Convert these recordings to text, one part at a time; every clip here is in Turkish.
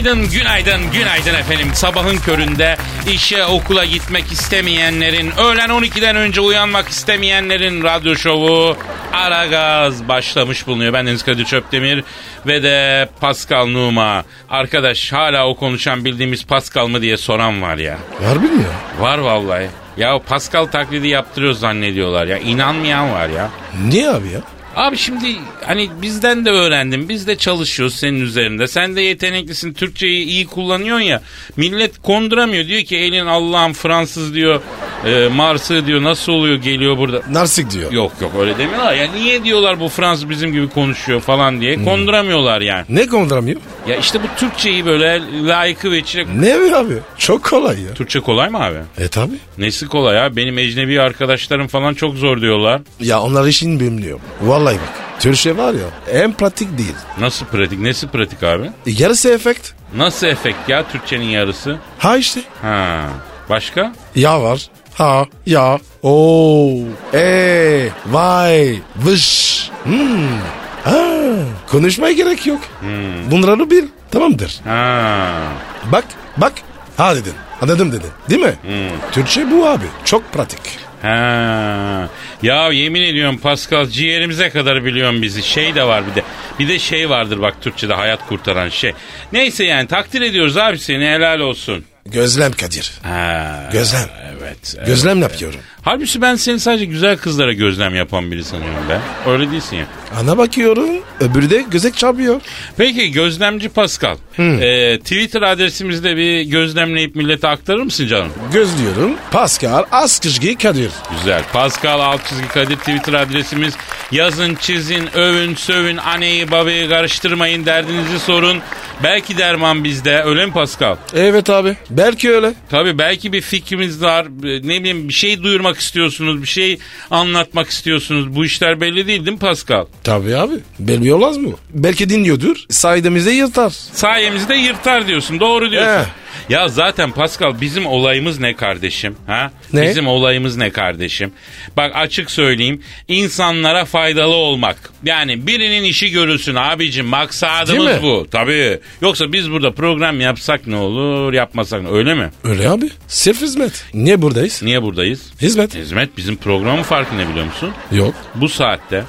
Günaydın, günaydın, günaydın efendim. Sabahın köründe işe okula gitmek istemeyenlerin, öğlen 12'den önce uyanmak istemeyenlerin radyo şovu Aragaz başlamış bulunuyor. Ben Deniz Kadir Çöptemir ve de Pascal Numa. Arkadaş hala o konuşan bildiğimiz Pascal mı diye soran var ya. Harbi mi ya? Var vallahi. Ya Pascal taklidi yaptırıyor zannediyorlar ya. İnanmayan var ya. Niye abi ya? Abi şimdi hani bizden de öğrendim. Biz de çalışıyoruz senin üzerinde. Sen de yeteneklisin. Türkçeyi iyi kullanıyorsun ya. Millet konduramıyor. Diyor ki elin Allah'ım Fransız diyor. E, Mars'ı diyor. Nasıl oluyor geliyor burada. Narsik diyor. Yok yok öyle demiyorlar. Ya niye diyorlar bu Fransız bizim gibi konuşuyor falan diye. Konduramıyorlar yani. Ne konduramıyor? Ya işte bu Türkçeyi böyle layıkı ve içine... Ne mi abi? Çok kolay ya. Türkçe kolay mı abi? E tabi. Nesi kolay ya? Benim ecnebi arkadaşlarım falan çok zor diyorlar. Ya onlar işin bilmiyor. Vallahi bak. Türkçe var ya en pratik değil. Nasıl pratik? Nesi pratik abi? E, yarısı efekt. Nasıl efekt ya Türkçenin yarısı? Ha işte. Ha. Başka? Ya var. Ha ya. Oo. E. Vay. Vış. Hmm. Ha. Konuşmaya gerek yok. Bunları bil. Tamamdır. Ha. Bak. Bak. Ha dedin. Anladım dedin. Değil mi? Türkçe bu abi. Çok pratik. Ha. Ya yemin ediyorum Pascal ciğerimize kadar biliyorum bizi. Şey de var bir de. Bir de şey vardır bak Türkçe'de hayat kurtaran şey. Neyse yani takdir ediyoruz abi seni helal olsun. Gözlem Kadir. Ha. Gözlem. Evet. evet. Gözlem yapıyorum. Halbuki ben seni sadece güzel kızlara gözlem yapan biri sanıyorum ben. Öyle değilsin ya. Ana bakıyorum. Öbürü de gözek çarpıyor. Peki gözlemci Pascal. Ee, Twitter adresimizde bir gözlemleyip millete aktarır mısın canım? Gözlüyorum. Pascal Askışgi Kadir. Güzel. Pascal çizgi Kadir Twitter adresimiz. Yazın, çizin, övün, sövün, aneyi babayı karıştırmayın, derdinizi sorun. Belki derman bizde. Öyle mi Pascal? Evet abi. Belki öyle. Tabii belki bir fikrimiz var. Ne bileyim bir şey duyurmak istiyorsunuz, bir şey anlatmak istiyorsunuz. Bu işler belli değil değil mi Pascal? Tabii abi. Belli olmaz mı? Belki dinliyordur. Sayedemizde yırtar. Sayemizde yırtar diyorsun. Doğru diyorsun. Eh. Ya zaten Pascal bizim olayımız ne kardeşim? Ha? Ne? Bizim olayımız ne kardeşim? Bak açık söyleyeyim. insanlara faydalı olmak. Yani birinin işi görülsün abicim. Maksadımız bu. Tabii. Yoksa biz burada program yapsak ne olur, yapmasak ne Öyle mi? Öyle abi. Sırf hizmet. Niye buradayız? Niye buradayız? Hizmet. Hizmet bizim programın farkı ne biliyor musun? Yok. Bu saatte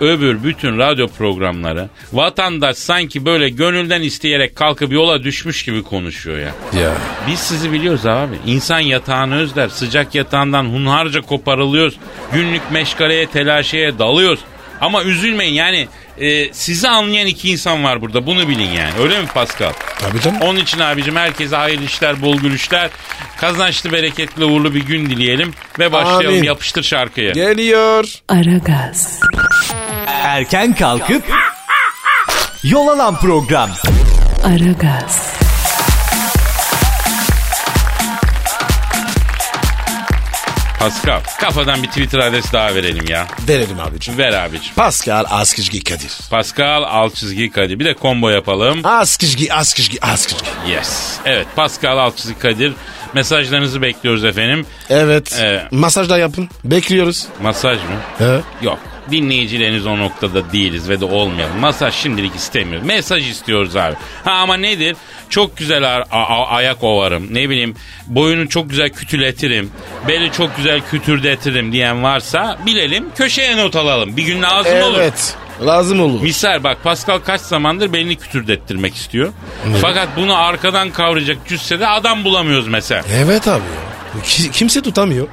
öbür bütün radyo programları vatandaş sanki böyle gönülden isteyerek kalkıp yola düşmüş gibi konuşuyor ya. Ya. Biz sizi biliyoruz abi. İnsan yatağını özler. Sıcak yatağından hunharca koparılıyoruz. Günlük meşgaleye, telaşeye dalıyoruz. Ama üzülmeyin yani e, sizi anlayan iki insan var burada. Bunu bilin yani. Öyle mi Pascal? Tabii canım. Onun için abicim herkese hayırlı işler, bol gülüşler. Kazançlı, bereketli, uğurlu bir gün dileyelim. Ve başlayalım. Amin. Yapıştır şarkıyı. Geliyor. Aragaz, Erken kalkıp yol alan program. Aragaz, Pascal kafadan bir Twitter adresi daha verelim ya. Verelim abicim. Ver abicim. Pascal Askışgi Kadir. Pascal alt çizgi Kadir. Bir de combo yapalım. Askışgi Askışgi Askışgi. Yes. Evet Pascal alt çizgi Kadir. Mesajlarınızı bekliyoruz efendim. Evet. Evet. Masaj da yapın. Bekliyoruz. Masaj mı? He. Yok. Dinleyicileriniz o noktada değiliz ve de olmayalım. Masaj şimdilik istemiyoruz. Mesaj istiyoruz abi. Ha ama nedir? Çok güzel a- a- ayak ovarım. Ne bileyim boyunu çok güzel kütületirim. Beli çok güzel kütürdetirim diyen varsa bilelim köşeye not alalım. Bir gün lazım olur. Evet. Lazım olur. Misal bak Pascal kaç zamandır belini kütürdettirmek istiyor. Fakat bunu arkadan kavrayacak cüssede adam bulamıyoruz mesela. Evet abi Kimse tutamıyor.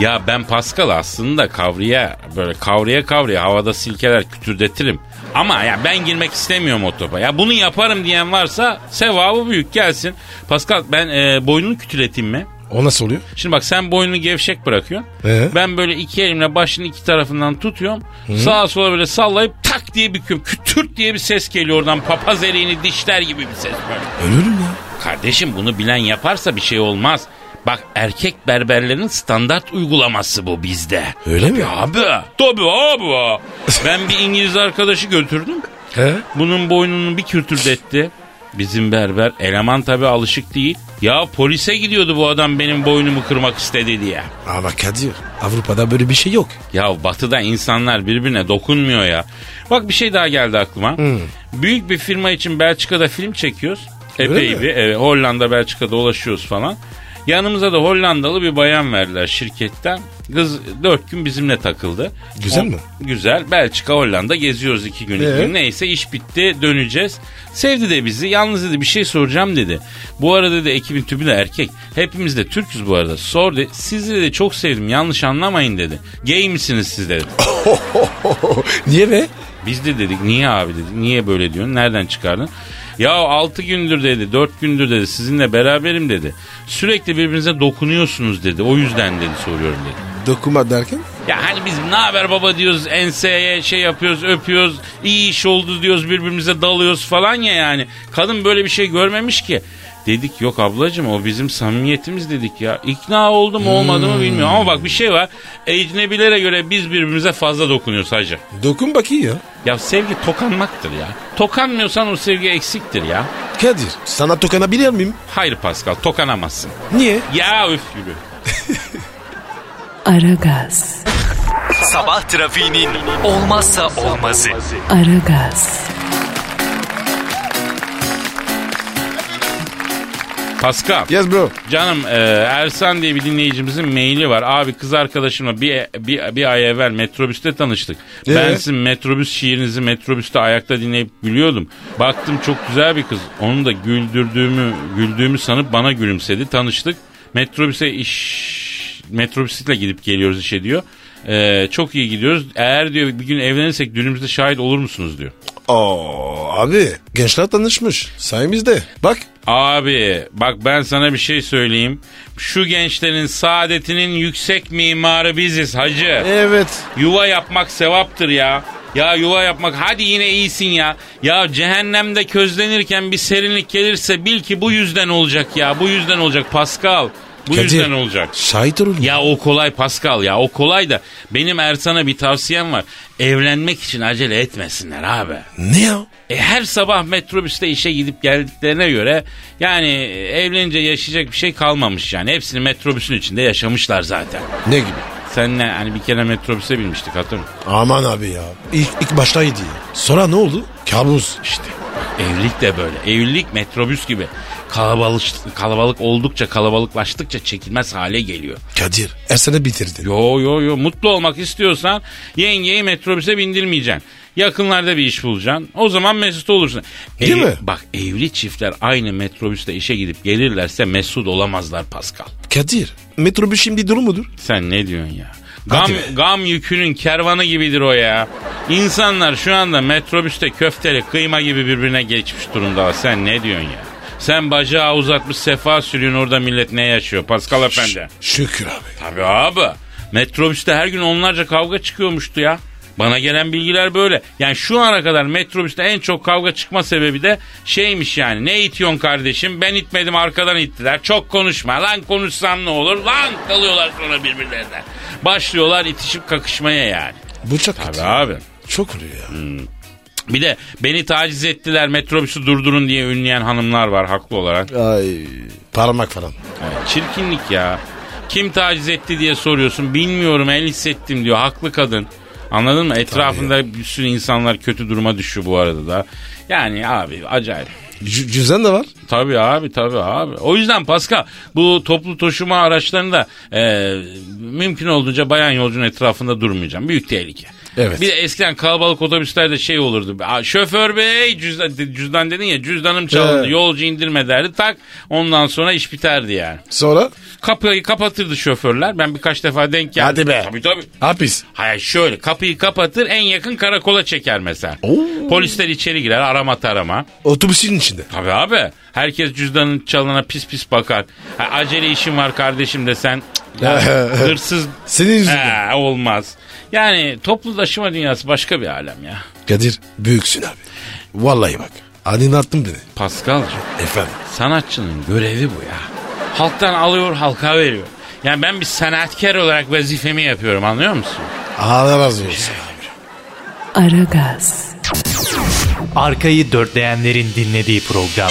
Ya ben Pascal aslında kavraya böyle kavraya kavraya havada silkeler kütürdetirim. Ama ya ben girmek istemiyorum o topa. Ya bunu yaparım diyen varsa sevabı büyük gelsin. Pascal ben e, boynunu kütületeyim mi? O nasıl oluyor? Şimdi bak sen boynunu gevşek bırakıyorsun. Ee? Ben böyle iki elimle başının iki tarafından tutuyorum. Sağa sola böyle sallayıp tak diye büküyorum. Kütürt diye bir ses geliyor oradan. Papaz eriğini dişler gibi bir ses böyle. Ölürüm ya. Kardeşim bunu bilen yaparsa bir şey olmaz. Bak erkek berberlerin standart uygulaması bu bizde. Öyle mi? Abi. Tabii abi. Ben bir İngiliz arkadaşı götürdüm. He? Bunun boynunu bir kürtürdetti. Bizim berber eleman tabi alışık değil. Ya polise gidiyordu bu adam benim boynumu kırmak istedi diye. Ama Kadir Avrupa'da böyle bir şey yok. Ya batıda insanlar birbirine dokunmuyor ya. Bak bir şey daha geldi aklıma. Büyük bir firma için Belçika'da film çekiyoruz. Epey bir evet, Hollanda Belçika'da dolaşıyoruz falan. Yanımıza da Hollandalı bir bayan verdiler şirketten. Kız dört gün bizimle takıldı. Güzel O- mi? Güzel. Belçika, Hollanda geziyoruz iki gün. iki Ee? gün. Neyse iş bitti döneceğiz. Sevdi de bizi. Yalnız dedi bir şey soracağım dedi. Bu arada dedi ekibin tümü de erkek. Hepimiz de Türk'üz bu arada. Sor dedi. Sizi dedi çok sevdim yanlış anlamayın dedi. Gay misiniz siz dedi. Niye be? Biz de dedik niye abi dedik. Niye böyle diyorsun? Nereden çıkardın? Ya 6 gündür dedi 4 gündür dedi sizinle beraberim dedi. Sürekli birbirinize dokunuyorsunuz dedi. O yüzden dedi soruyorum dedi. Dokuma derken? Ya hani biz ne haber baba diyoruz enseye şey yapıyoruz öpüyoruz iyi iş oldu diyoruz birbirimize dalıyoruz falan ya yani. Kadın böyle bir şey görmemiş ki. Dedik yok ablacığım o bizim samimiyetimiz dedik ya. İkna oldu mu olmadı mı bilmiyorum ama bak bir şey var. Ecnebilere göre biz birbirimize fazla dokunuyoruz hacı. Dokun bakayım ya. Ya sevgi tokanmaktır ya. Tokanmıyorsan o sevgi eksiktir ya. Kadir sana dokunabilir miyim? Hayır Pascal tokanamazsın. Niye? Ya üf yürü. Aragaz, Sabah trafiğinin olmazsa olmazı. Aragaz, Pascal. Yes bro. Canım e, Ersan diye bir dinleyicimizin maili var. Abi kız arkadaşımla bir, bir, bir ay evvel metrobüste tanıştık. Ee? Ben sizin metrobüs şiirinizi metrobüste ayakta dinleyip gülüyordum. Baktım çok güzel bir kız. Onu da güldürdüğümü güldüğümü sanıp bana gülümsedi. Tanıştık. Metrobüse iş metrobüsle gidip geliyoruz işe diyor. E, çok iyi gidiyoruz. Eğer diyor bir gün evlenirsek düğünümüzde şahit olur musunuz diyor. Oo abi gençler tanışmış. Sayemizde. Bak Abi bak ben sana bir şey söyleyeyim. Şu gençlerin saadetinin yüksek mimarı biziz hacı. evet. Yuva yapmak sevaptır ya. Ya yuva yapmak hadi yine iyisin ya. Ya cehennemde közlenirken bir serinlik gelirse bil ki bu yüzden olacak ya. Bu yüzden olacak Pascal. Bu Kadir, yüzden olacak. Şahit olun. Ya o kolay Pascal ya o kolay da benim Ersan'a bir tavsiyem var. Evlenmek için acele etmesinler abi. Ne ya? E, her sabah metrobüste işe gidip geldiklerine göre yani evlenince yaşayacak bir şey kalmamış yani. Hepsini metrobüsün içinde yaşamışlar zaten. Ne gibi? Senle hani bir kere metrobüse binmiştik hatırlıyor musun? Aman abi ya. İlk, ilk baştaydı ya. Sonra ne oldu? Kabus. İşte evlilik de böyle. Evlilik metrobüs gibi. Kalabalık, kalabalık oldukça kalabalıklaştıkça çekilmez hale geliyor. Kadir Ersen'e bitirdin. Yo yo yo mutlu olmak istiyorsan yengeyi metrobüse bindirmeyeceksin. Yakınlarda bir iş bulacaksın. O zaman mesut olursun. Değil mi? Bak evli çiftler aynı metrobüste işe gidip gelirlerse mesut olamazlar Pascal. Kadir metrobüs şimdi duru mudur? Sen ne diyorsun ya? Gam, gam yükünün kervanı gibidir o ya. İnsanlar şu anda metrobüste köfteli kıyma gibi birbirine geçmiş durumda. Sen ne diyorsun ya? Sen bacağı uzatmış sefa sürüyorsun orada millet ne yaşıyor Pascal Efendi? Şükür abi. Tabii abi. Metrobüste her gün onlarca kavga çıkıyormuştu ya. Bana gelen bilgiler böyle. Yani şu ana kadar metrobüste en çok kavga çıkma sebebi de şeymiş yani. Ne itiyorsun kardeşim? Ben itmedim arkadan ittiler. Çok konuşma. Lan konuşsam ne olur? Lan kalıyorlar sonra birbirlerine. Başlıyorlar itişip kakışmaya yani. Bu çok kötü. Tabii abi. Çok oluyor ya. Bir de beni taciz ettiler metrobüsü durdurun diye ünleyen hanımlar var haklı olarak. Ay parmak falan. Evet, çirkinlik ya. Kim taciz etti diye soruyorsun. Bilmiyorum el hissettim diyor. Haklı kadın. Anladın mı? Etrafında bir sürü insanlar kötü duruma düşüyor bu arada da. Yani abi acayip. C- cüzdan da var. Tabii abi tabii abi. O yüzden Pascal bu toplu taşıma araçlarında e, mümkün olduğunca bayan yolcunun etrafında durmayacağım. Büyük tehlike. Evet. Bir de eskiden kalabalık otobüslerde şey olurdu. Şoför bey cüzdan, cüzdan dedin ya cüzdanım çalındı. Evet. Yolcu indirme derdi tak. Ondan sonra iş biterdi yani. Sonra? Kapıyı kapatırdı şoförler. Ben birkaç defa denk geldim. Hadi be. Tabii tabii. Hapis. Hayır şöyle kapıyı kapatır en yakın karakola çeker mesela. Oo. Polisler içeri girer arama tarama. Otobüsün içinde. Tabii abi. Herkes cüzdanın çalana pis pis bakar. Ha, acele işim var kardeşim desen cık, ya, hırsız Senin yüzünden. He, olmaz. Yani toplu taşıma dünyası başka bir alem ya. Kadir büyüksün abi. Vallahi bak. Adını attın beni. Paskal'cığım Efendim. sanatçının görevi bu ya. Halktan alıyor halka veriyor. Yani ben bir sanatkar olarak vazifemi yapıyorum anlıyor musun? Allah razı olsun. Aragaz, Arkayı dörtleyenlerin dinlediği program.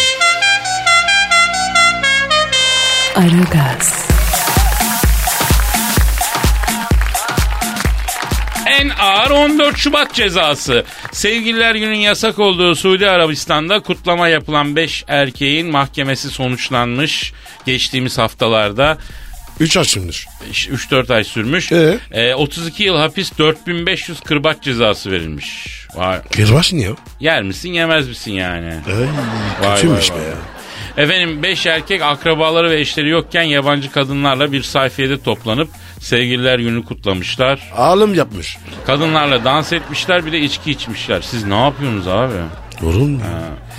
Aragaz, En ağır 14 Şubat cezası. Sevgililer günün yasak olduğu Suudi Arabistan'da kutlama yapılan 5 erkeğin mahkemesi sonuçlanmış. Geçtiğimiz haftalarda Üç açılmış. 3-4 ay sürmüş. Ee? Ee, 32 yıl hapis 4500 kırbaç cezası verilmiş. Vay. Kırbaç niye? Yer misin yemez misin yani? Ay, Vay, kötüymüş vay, be ya. Efendim 5 erkek akrabaları ve eşleri yokken yabancı kadınlarla bir sayfiyede toplanıp sevgililer günü kutlamışlar. Alım yapmış. Kadınlarla dans etmişler bir de içki içmişler. Siz ne yapıyorsunuz abi? Olur mu?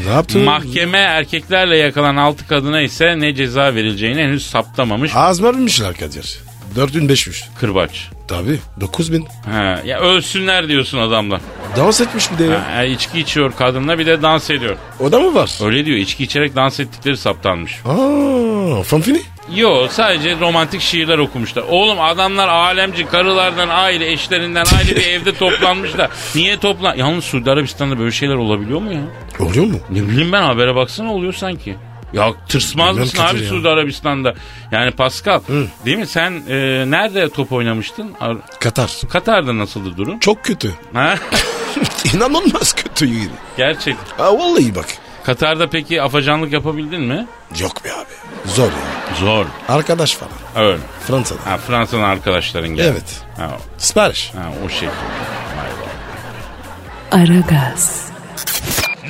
Ne yaptın? Mahkeme erkeklerle yakalanan 6 kadına ise ne ceza verileceğini henüz saptamamış. Az vermişler Kadir. 4500. Kırbaç. Tabii 9000. Ha, ya ölsünler diyorsun adamlar. Dans etmiş bir de ya. Ha, içki içiyor kadınla bir de dans ediyor. O da mı var? Öyle diyor içki içerek dans ettikleri saptanmış. Aa, fanfini. Yo sadece romantik şiirler okumuşlar. Oğlum adamlar alemci karılardan aile eşlerinden aile bir evde toplanmışlar. Niye toplan? Yalnız Suudi Arabistan'da böyle şeyler olabiliyor mu ya? Oluyor mu? Ne bileyim ben habere baksana oluyor sanki. Ya tırsmaz Bilmem mısın abi ya. Suudi Arabistan'da? Yani Pascal değil mi sen e, nerede top oynamıştın? Ar- Katar. Katar'da nasıldı durum? Çok kötü. Ha? İnanılmaz kötü. Gerçek. Ha, vallahi bak. Katar'da peki afacanlık yapabildin mi? Yok be abi. Zor ya. Zor. Arkadaş falan. Öyle. Fransa'da. Ha, Fransa'dan arkadaşların geldi. Evet. Ha, Sipariş. ha, o şekilde. Aragaz,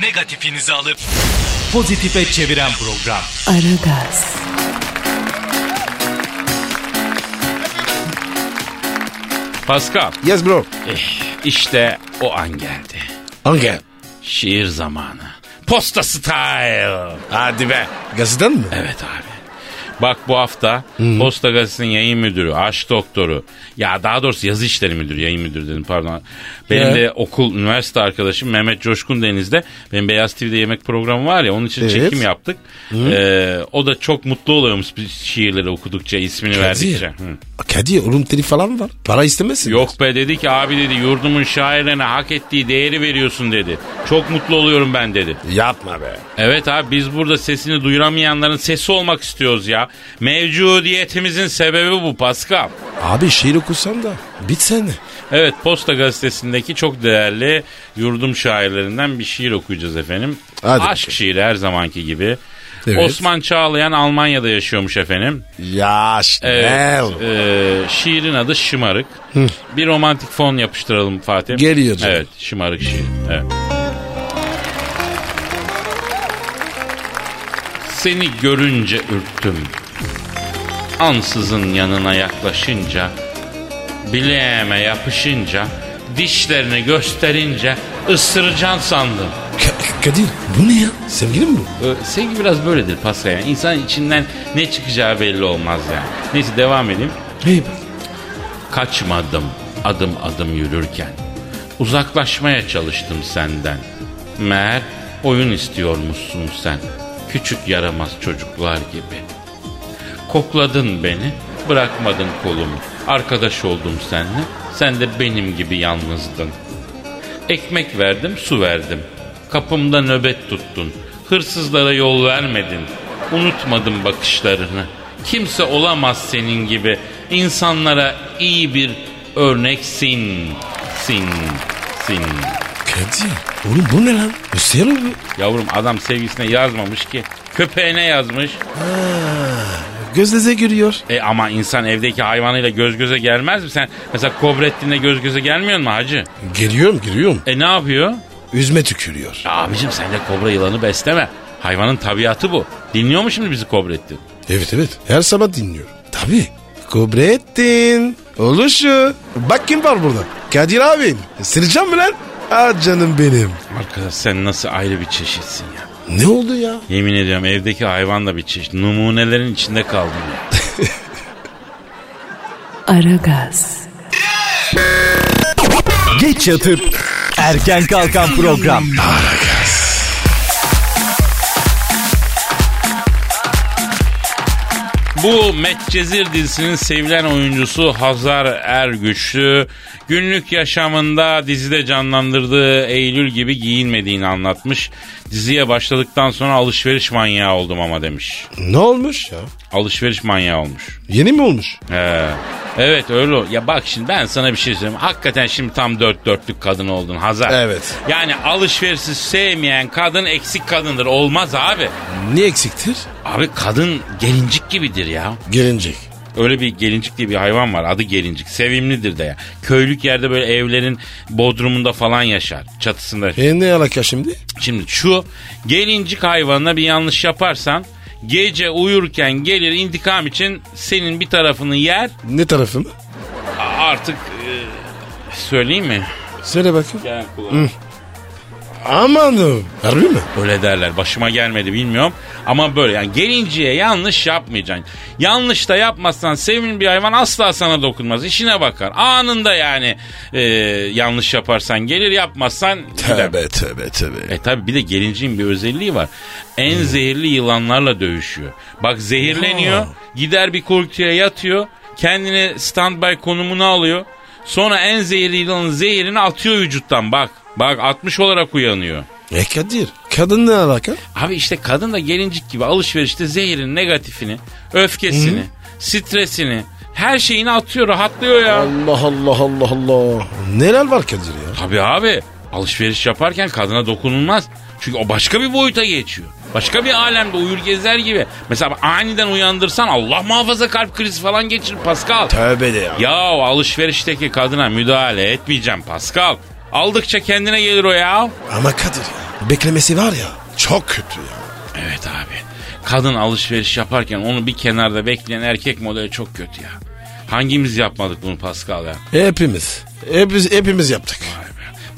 Negatifinizi alıp pozitife çeviren program. Aragaz, Pascal. Yes bro. Eh, işte o an geldi. Hangi? Şiir zamanı. Posta style. Hadi be. Gazeteden mi? Evet abi. Bak bu hafta Posta Gazetesi'nin yayın müdürü, aşk doktoru, ya daha doğrusu yazı işleri müdürü, yayın müdürü dedim pardon. Benim Ya. de okul, üniversite arkadaşım Mehmet Coşkun Deniz'de, benim Beyaz TV'de yemek programı var ya, onun için Evet. çekim yaptık. Ee, o da çok mutlu oluyormuş şiirleri okudukça, ismini verdikçe. Hı. Kadir oğlum telif falan var. Para istemezsin. Yok be dedi ki abi dedi yurdumun şairlerine hak ettiği değeri veriyorsun dedi. Çok mutlu oluyorum ben dedi. Yapma be. Evet abi biz burada sesini duyuramayanların sesi olmak istiyoruz ya. Mevcudiyetimizin sebebi bu Pascal. Abi şiir okusan da bitsene. Evet Posta Gazetesi'ndeki çok değerli yurdum şairlerinden bir şiir okuyacağız efendim. Hadi Aşk bakalım. şiiri her zamanki gibi. Evet. Osman Çağlayan Almanya'da yaşıyormuş efendim. Ya Evet, e, şiirin adı Şımarık. Bir romantik fon yapıştıralım Fatih. Geliyor canım. Evet Şımarık şiir. Evet. Seni görünce ürktüm. Ansızın yanına yaklaşınca, bileğime yapışınca, dişlerini gösterince ısıracaksın sandım. Ka- Kadir bu ne ya? Sevgilin mi bu? Ee, Sevgi biraz böyledir Pascal. Yani. İnsan içinden ne çıkacağı belli olmaz yani. Neyse devam edeyim. Hey Kaçmadım adım adım yürürken. Uzaklaşmaya çalıştım senden. Meğer oyun istiyormuşsun sen. Küçük yaramaz çocuklar gibi. Kokladın beni, bırakmadın kolumu. Arkadaş oldum seninle, sen de benim gibi yalnızdın. Ekmek verdim, su verdim. Kapımda nöbet tuttun. Hırsızlara yol vermedin. Unutmadım bakışlarını. Kimse olamaz senin gibi. İnsanlara iyi bir örneksin. Sin, sin. Kadir oğlum bu ne lan? Gösteriyor mu? Yavrum adam sevgisine yazmamış ki. Köpeğine yazmış. Göz göze giriyor. E ama insan evdeki hayvanıyla göz göze gelmez mi? Sen mesela Kobrettin'le göz göze gelmiyor mu hacı? Giriyorum giriyorum. E ne yapıyor? Üzme tükürüyor. Ya abicim sen de kobra yılanı besleme. Hayvanın tabiatı bu. Dinliyor mu şimdi bizi Kobrettin? Evet evet her sabah dinliyorum. Tabii. Kubrettin. Oluşu. Bak kim var burada. Kadir abin. Sıracağım mı lan? Ah canım benim. Arkadaş sen nasıl ayrı bir çeşitsin ya. Ne oldu ya? Yemin ediyorum evdeki hayvan da bir çeşit. Numunelerin içinde kaldım ya. Aragaz, Geç yatıp erken kalkan program. Bu Medcezir dizisinin sevilen oyuncusu Hazar Ergüçlü günlük yaşamında dizide canlandırdığı Eylül gibi giyinmediğini anlatmış. Diziye başladıktan sonra alışveriş manyağı oldum ama demiş. Ne olmuş ya? Alışveriş manyağı olmuş. Yeni mi olmuş? He. Evet öyle. o. Ya bak şimdi ben sana bir şey söyleyeyim. Hakikaten şimdi tam dört dörtlük kadın oldun Hazar. Evet. Yani alışverişi sevmeyen kadın eksik kadındır. Olmaz abi. Ne eksiktir? Abi kadın gelincik gibidir ya. Gelincik. Öyle bir gelincik diye bir hayvan var. Adı gelincik. Sevimlidir de ya. Köylük yerde böyle evlerin bodrumunda falan yaşar. Çatısında. E ne alaka şimdi? Şimdi şu gelincik hayvanına bir yanlış yaparsan gece uyurken gelir intikam için senin bir tarafını yer Ne tarafı mı? artık e, söyleyeyim mi? Söyle bakayım. Gel kulağım. Amanım. Harbi mi? Öyle derler. Başıma gelmedi bilmiyorum. Ama böyle yani gelinciye yanlış yapmayacaksın. Yanlış da yapmazsan sevimli bir hayvan asla sana dokunmaz. İşine bakar. Anında yani e, yanlış yaparsan gelir yapmazsan. Tövbe tövbe tövbe. E tabi bir de gelinciğin bir özelliği var. En zehirli yılanlarla dövüşüyor. Bak zehirleniyor. Ha. Gider bir kuytuya yatıyor. Kendine standby konumunu alıyor. Sonra en zehirli yılanın zehirini atıyor vücuttan bak. Bak 60 olarak uyanıyor. E Kadir. Kadın ne alaka? Abi işte kadın da gelincik gibi alışverişte zehirin negatifini, öfkesini, stresini, her şeyini atıyor, rahatlıyor ya. Allah Allah Allah Allah. Neler var Kadir ya? Tabii abi alışveriş yaparken kadına dokunulmaz. Çünkü o başka bir boyuta geçiyor. Başka bir alemde uyur gezer gibi. Mesela aniden uyandırsan Allah muhafaza kalp krizi falan geçirir Pascal. Tövbe de ya. Ya alışverişteki kadına müdahale etmeyeceğim Pascal. Aldıkça kendine gelir o ya. Ama Kadir ya. Beklemesi var ya. Çok kötü ya. Evet abi. Kadın alışveriş yaparken onu bir kenarda bekleyen erkek modeli çok kötü ya. Hangimiz yapmadık bunu Pascal ya? Hepimiz. Hepimiz, hepimiz yaptık.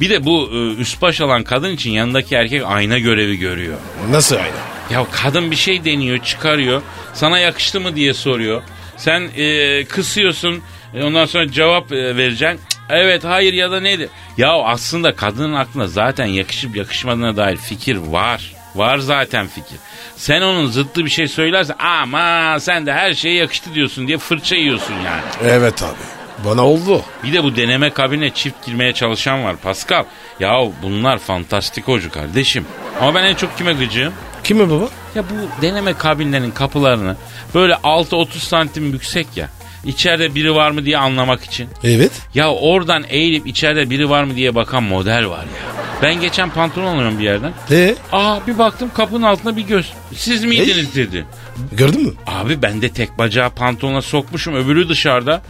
Bir de bu e, üst baş alan kadın için yanındaki erkek ayna görevi görüyor. Nasıl aynı? Ya kadın bir şey deniyor, çıkarıyor. Sana yakıştı mı diye soruyor. Sen e, kısıyorsun. e, ondan sonra cevap e, vereceksin. Evet, hayır ya da neydi? Ya aslında kadının aklında zaten yakışıp yakışmadığına dair fikir var. Var zaten fikir. Sen onun zıttı bir şey söylersen ama sen de her şeye yakıştı diyorsun diye fırça yiyorsun yani. Evet abi. Bana oldu. Bir de bu deneme kabine çift girmeye çalışan var Pascal. Ya bunlar fantastik hocu kardeşim. Ama ben en çok kime gıcığım? Kime baba? Ya bu deneme kabinlerinin kapılarını böyle 6-30 santim yüksek ya. İçeride biri var mı diye anlamak için. Evet. Ya oradan eğilip içeride biri var mı diye bakan model var ya. Ben geçen pantolon alıyorum bir yerden. E Aa bir baktım kapının altında bir göz. Siz miydiniz dedi. gördün mü? Abi ben de tek bacağı pantolona sokmuşum öbürü dışarıda.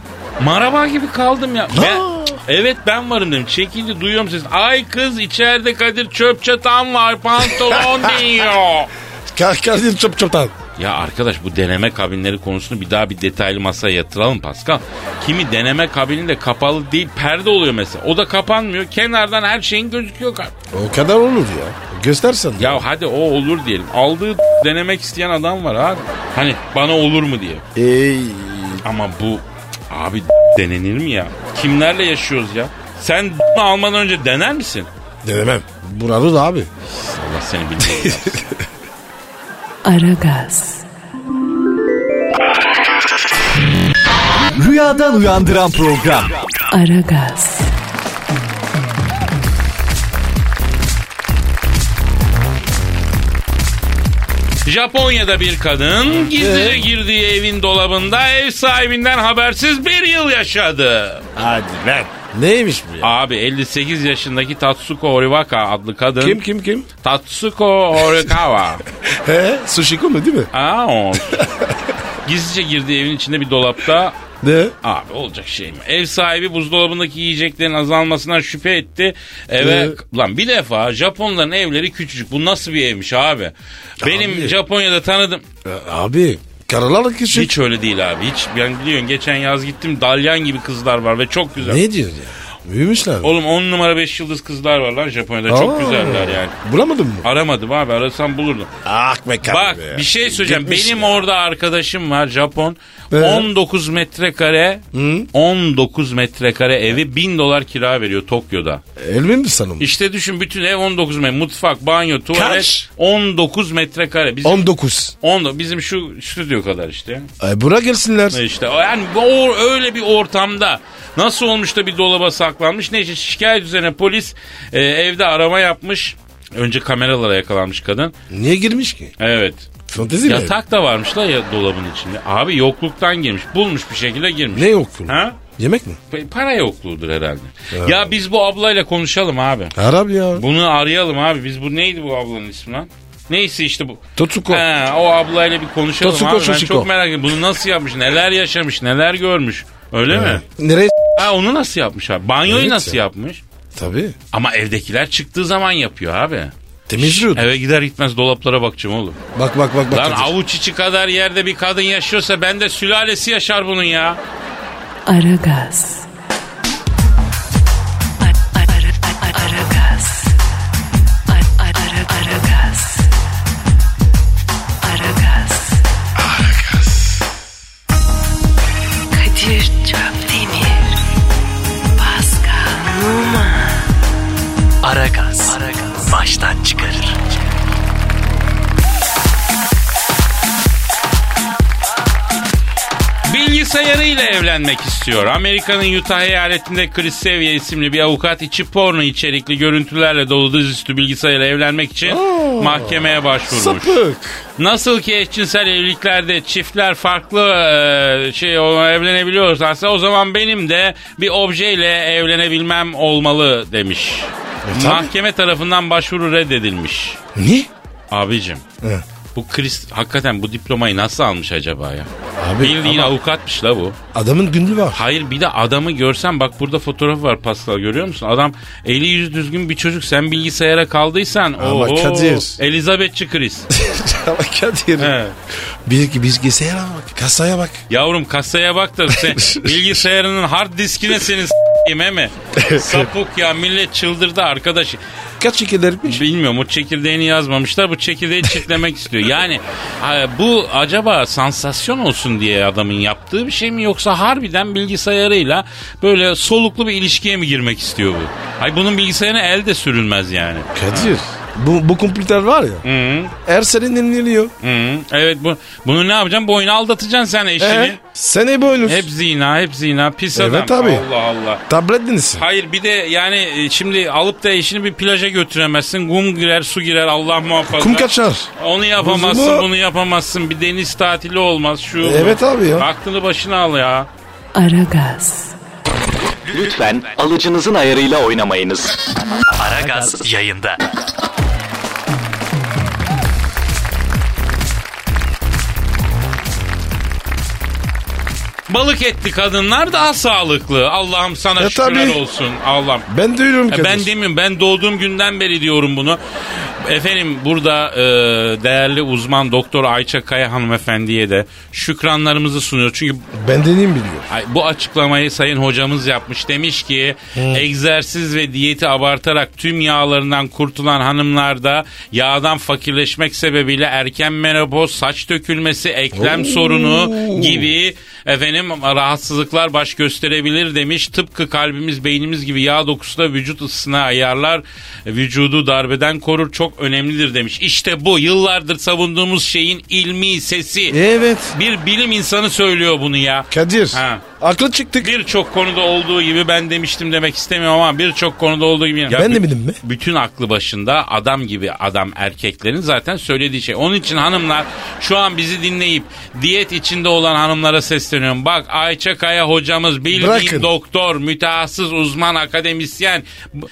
Maraba gibi kaldım ya. Ben, evet ben varım dedim. Çekildi duyuyorum sesini. Ay kız içeride Kadir çöp çatan var pantolon diyor. Ka Kadir çöp çöpten. Ya arkadaş bu deneme kabinleri konusunu bir daha bir detaylı masaya yatıralım Pascal. Kimi deneme kabininde kapalı değil perde oluyor mesela. O da kapanmıyor. Kenardan her şeyin gözüküyor. O kadar olur ya. Göstersen. Ya hadi o olur diyelim. Aldığı denemek isteyen adam var abi. Hani bana olur mu diye. Ey. Ama bu abi denenir mi ya? Kimlerle yaşıyoruz ya? Sen almadan önce dener misin? Denemem. Buralı da abi. Allah seni bilmiyor. Aragaz, Rüyadan uyandıran program. Aragaz, Japonya'da bir kadın gizlice girdiği evin dolabında ev sahibinden habersiz bir yıl yaşadı. Hadi lan. Neymiş bu ya? Abi 58 yaşındaki Tatsuko Horiwaka adlı kadın. Kim kim kim? Tatsuko Horikawa. He? Sushiko mu değil mi? Aa, o. Gizlice girdiği evin içinde bir dolapta Ne? Abi olacak şey mi? Ev sahibi buzdolabındaki yiyeceklerin azalmasından şüphe etti. Eve Ee? lan bir defa Japonların evleri küçücük. Bu nasıl bir evmiş abi? Benim Abi. Japonya'da tanıdım. Abi karalar küçük. Hiç öyle değil abi. Hiç ben biliyorsun geçen yaz gittim dalyan gibi kızlar var ve çok güzel. Ne diyorsun ya? Büyümüşler. Oğlum 10 numara 5 yıldız kızlar var lan Japonya'da. Çok Aa. güzeller yani. Bulamadın mı? Aramadım abi arasam bulurdum. Ah be kardeşim Bak be. bir şey söyleyeceğim. Gitmiş Benim ya. orada arkadaşım var Japon. Ee? 19 metrekare 19 metrekare evi 1000 dolar kira veriyor Tokyo'da. Elmin mi sanım? İşte düşün bütün ev 19 metre. Mutfak, banyo, tuvalet Kaç? 19 metrekare. Bizim 19. 10 bizim şu stüdyo kadar işte. Ay bura gelsinler. İşte yani o öyle bir ortamda nasıl olmuş da bir dolaba saklanmış. Neyse şikayet üzerine polis e, evde arama yapmış. Önce kameralara yakalanmış kadın. Niye girmiş ki? Evet. Fantezi mi? Yatak da varmış la ya dolabın içinde. Abi yokluktan girmiş. Bulmuş bir şekilde girmiş. Ne yok? Ha? Yemek mi? Pa- Para yokluğudur herhalde. Ya biz bu ablayla konuşalım abi. Arap ya. Bunu arayalım abi. Biz bu neydi bu ablanın ismi lan? Neyse işte bu. Totsuko. He, o ablayla bir konuşalım Totsuko, abi. Ben Totsuko. çok merak ediyorum. Bunu nasıl yapmış? Neler yaşamış? Neler görmüş? Öyle mi? Nereye? Ha onu nasıl yapmış abi? Banyoyu Evet nasıl ya. yapmış? Tabii. Ama evdekiler çıktığı zaman yapıyor abi. Temizliyordu. Eve gider gitmez dolaplara bakacağım oğlum. Bak bak bak. bak Lan Kadir. avuç içi kadar yerde bir kadın yaşıyorsa bende sülalesi yaşar bunun ya. Aragaz. Ar- ar- ar- ar- Aragaz. Bilgisayarıyla evlenmek istiyor. Amerika'nın Utah eyaletinde Chris Sevier isimli bir avukat içi porno içerikli görüntülerle dolu dizüstü bilgisayarla evlenmek için mahkemeye başvurmuş. Sapık. Nasıl ki eşcinsel evliliklerde çiftler farklı e, şey evlenebiliyorlarsa o zaman benim de bir objeyle evlenebilmem olmalı demiş. E, tabii. Mahkeme tarafından başvuru reddedilmiş. Ne? Abicim He. Bu Chris hakikaten bu diplomayı nasıl almış acaba ya? Abi Bildiğin ama avukatmış la bu. adamın günlüğü var. Hayır bir de adamı görsen bak burada fotoğrafı var Pascal görüyor musun? Adam eli yüzü düzgün bir çocuk sen bilgisayara kaldıysan. Ama oho, Kadir. Elizabethçi Chris. Ama Kadir. He. Bir bilgisayara bak. Kasaya bak. Yavrum kasaya bak da sen bilgisayarının hard diskine senin s**eyim mi? Sapık ya millet çıldırdı arkadaş. Kaç çekilirmiş? Bilmiyorum o çekirdeğini yazmamışlar bu çekirdeği çitlemek istiyor. Yani ha, bu acaba sansasyon olsun diye adamın yaptığı bir şey mi yoksa harbiden bilgisayarıyla böyle soluklu bir ilişkiye mi girmek istiyor bu? Hay bunun bilgisayarına el de sürülmez yani. Kadir. Bu, bu kompüter var ya. Hı, Her sene dinleniyor. hı. Evet bu bunu ne yapacaksın? Boyuna aldatacaksın sen eşini. Ee, sen ne boynuz? Hep zina, hep zina. Pis Evet adam. abi. Allah Allah. Tablet dinlesin. Hayır bir de yani e, şimdi alıp da eşini bir plaja götüremezsin. Kum girer, su girer Allah muhafaza. Kum kaçar. Onu yapamazsın, Buzumu- bunu yapamazsın. Bir deniz tatili olmaz şu. bu. Evet abi ya. Aklını başına al ya. Aragaz. Lütfen alıcınızın ayarıyla oynamayınız. Aragaz yayında. Balık etli kadınlar daha sağlıklı. Allah'ım sana E, şükürler tabii. olsun. Allah'ım. Ben diyorum Kadir. Ben demiyorum ben doğduğum günden beri diyorum bunu. Efendim burada e, değerli uzman doktor Ayça Kaya hanımefendiye de şükranlarımızı sunuyor. Çünkü Ben deneyim biliyor. Ay, bu açıklamayı sayın hocamız yapmış. Demiş ki egzersiz ve diyeti abartarak tüm yağlarından kurtulan hanımlarda yağdan fakirleşmek sebebiyle erken menopoz, saç dökülmesi, eklem sorunu gibi efendim rahatsızlıklar baş gösterebilir demiş. Tıpkı kalbimiz, beynimiz gibi yağ dokusu da vücut ısısına ayarlar. Vücudu darbeden korur. Çok önemlidir demiş. İşte bu yıllardır savunduğumuz şeyin ilmi sesi. Evet. Bir bilim insanı söylüyor bunu ya. Kadir. Ha. Aklı çıktık. Birçok konuda olduğu gibi ben demiştim demek istemiyorum ama birçok konuda olduğu gibi. Ya ben de bü- bildim mi? Bütün aklı başında adam gibi adam erkeklerin zaten söylediği şey. Onun için hanımlar şu an bizi dinleyip diyet içinde olan hanımlara sesleniyorum. Bak Ayça Kaya hocamız bildiğin Bırakın. doktor, mütehassıs, uzman, akademisyen.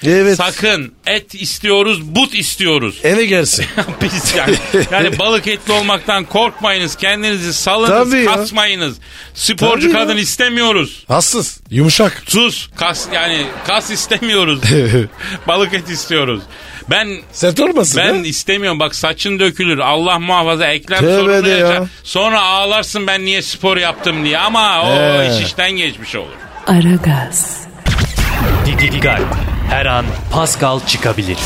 Evet. Sakın et istiyoruz, but istiyoruz. Eve gelsin. Biz yani, yani balık etli olmaktan korkmayınız. Kendinizi salınız, Tabii ya. kasmayınız. Sporcu Tabii ya. kadın istemiyoruz. Hassız. Yumuşak. Sus. Kas yani kas istemiyoruz. balık et istiyoruz. Ben Sert olmasın ben ha? istemiyorum bak saçın dökülür. Allah muhafaza eklem Tövbe sorunu de ya. yaşar. Sonra ağlarsın ben niye spor yaptım diye ama o He. iş işten geçmiş olur. Aragaz, Dikkat. Her an Pascal çıkabilir.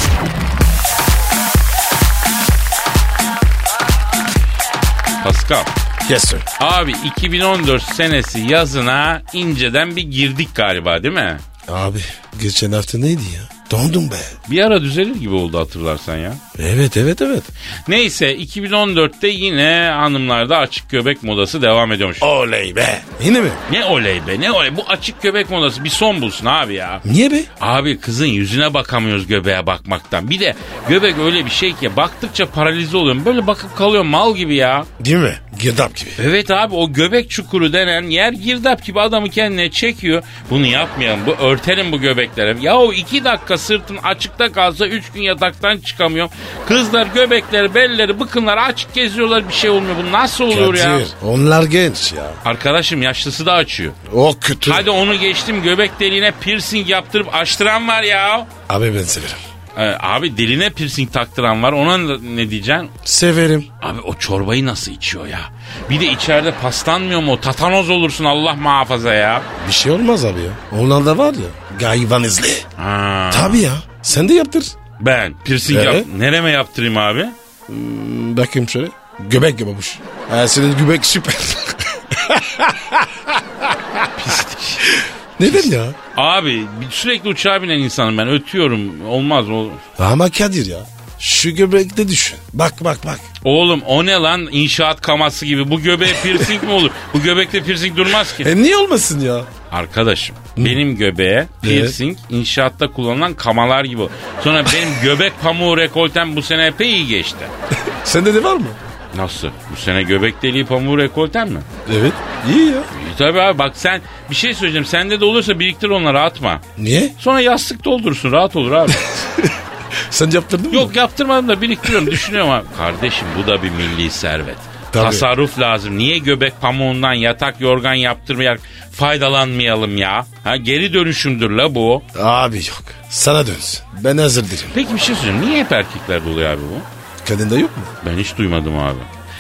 Pascal. Yes sir. Abi 2014 senesi yazına inceden bir girdik galiba değil mi? Abi geçen hafta neydi ya? Dondum be. Bir ara düzelir gibi oldu hatırlarsan ya. Evet evet evet. Neyse 2014'te yine hanımlarda açık göbek modası devam ediyormuş. Oley be. Yine mi? Ne oley be ne oley bu açık göbek modası bir son bulsun abi ya. Niye be? Abi kızın yüzüne bakamıyoruz göbeğe bakmaktan. Bir de göbek öyle bir şey ki baktıkça paralize oluyorum. Böyle bakıp kalıyorum mal gibi ya. Değil mi? Girdap gibi. Evet abi o göbek çukuru denen yer girdap gibi adamı kendine çekiyor. Bunu yapmayalım. Bu örtelim bu göbeklere. Ya o iki dakika sırtın açıkta kalsa üç gün yataktan çıkamıyorum. Kızlar göbekleri, belleri, bıkınları açık geziyorlar bir şey olmuyor. Bu nasıl olur ya? Kadir, Onlar genç ya. Arkadaşım yaşlısı da açıyor. O kötü. Hadi onu geçtim göbek deliğine piercing yaptırıp açtıran var ya. Abi ben severim. Ee, abi diline piercing taktıran var ona ne diyeceksin? Severim. Abi o çorbayı nasıl içiyor ya? Bir de içeride paslanmıyor mu? Tatanoz olursun Allah muhafaza ya. Bir şey olmaz abi ya. Onlar da var ya. Gayvan izli. Ha. Tabii ya. Sen de yaptır. Ben piercing Evet. yap. Nereme yaptırayım abi? Hmm, Bakayım şöyle. Göbek gibi babuş. Ha, senin göbek süper. Neden ya? Abi sürekli uçağa binen insanım ben. Ötüyorum. Olmaz. O... Ama Kadir ya. Şu göbekte düşün. Bak bak bak. Oğlum o ne lan inşaat kaması gibi. Bu göbeğe piercing mi olur? Bu göbekte piercing durmaz ki. E niye olmasın ya? Arkadaşım benim göbeğe piercing inşaatta kullanılan kamalar gibi. Sonra benim göbek pamuğu rekoltem bu sene epey iyi geçti. Sende de var mı? Nasıl? Bu sene göbek deliği pamuğu rekoltem mi? Evet. İyi ya. İyi tabii abi bak sen bir şey söyleyeceğim. Sende de olursa biriktir onları atma. Niye? Sonra yastık doldurursun rahat olur abi. Sen yaptırdın mı? Yok yaptırmadım da biriktiriyorum düşünüyorum abi. Kardeşim bu da bir milli servet. Tabii. Tasarruf lazım. Niye göbek pamuğundan yatak yorgan yaptırmayarak faydalanmayalım ya? Ha geri dönüşümdür la bu. Abi yok. Sana dönsün. Ben hazır değilim. Peki bir şey söyleyeyim. Niye hep erkeklerde oluyor abi bu? Kadında yok mu? Ben hiç duymadım abi.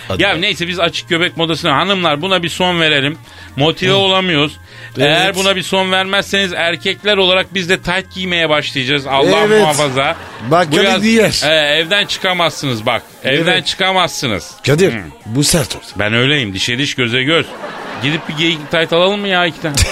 Hadi ya be. neyse biz açık göbek modasına hanımlar buna bir son verelim. Motive olamıyoruz. Evet. Eğer buna bir son vermezseniz erkekler olarak biz de tight giymeye başlayacağız. Allah Evet. muhafaza. Bak Bu yaz- diğer. Ee, evden çıkamazsınız bak. Evden Evet. çıkamazsınız. Kadir bu sert oldu. Ben öyleyim. Dişe diş göze göz. Gidip bir geyik tight alalım mı ya iki tane?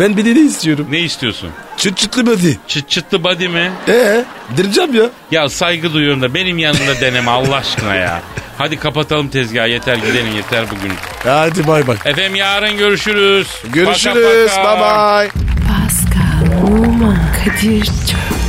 Ben bir de ne istiyorum? ne istiyorsun? Çıt çıtlı body. Çıt çıtlı body mi? Ee, direceğim ya. Ya saygı duyuyorum da benim yanımda deneme Allah aşkına ya. Hadi kapatalım tezgahı yeter gidelim yeter bugün. Hadi bay bay. Efendim yarın görüşürüz. Görüşürüz. Bye bye. Pascal, Oman, Kadir çok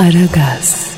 Aragaz.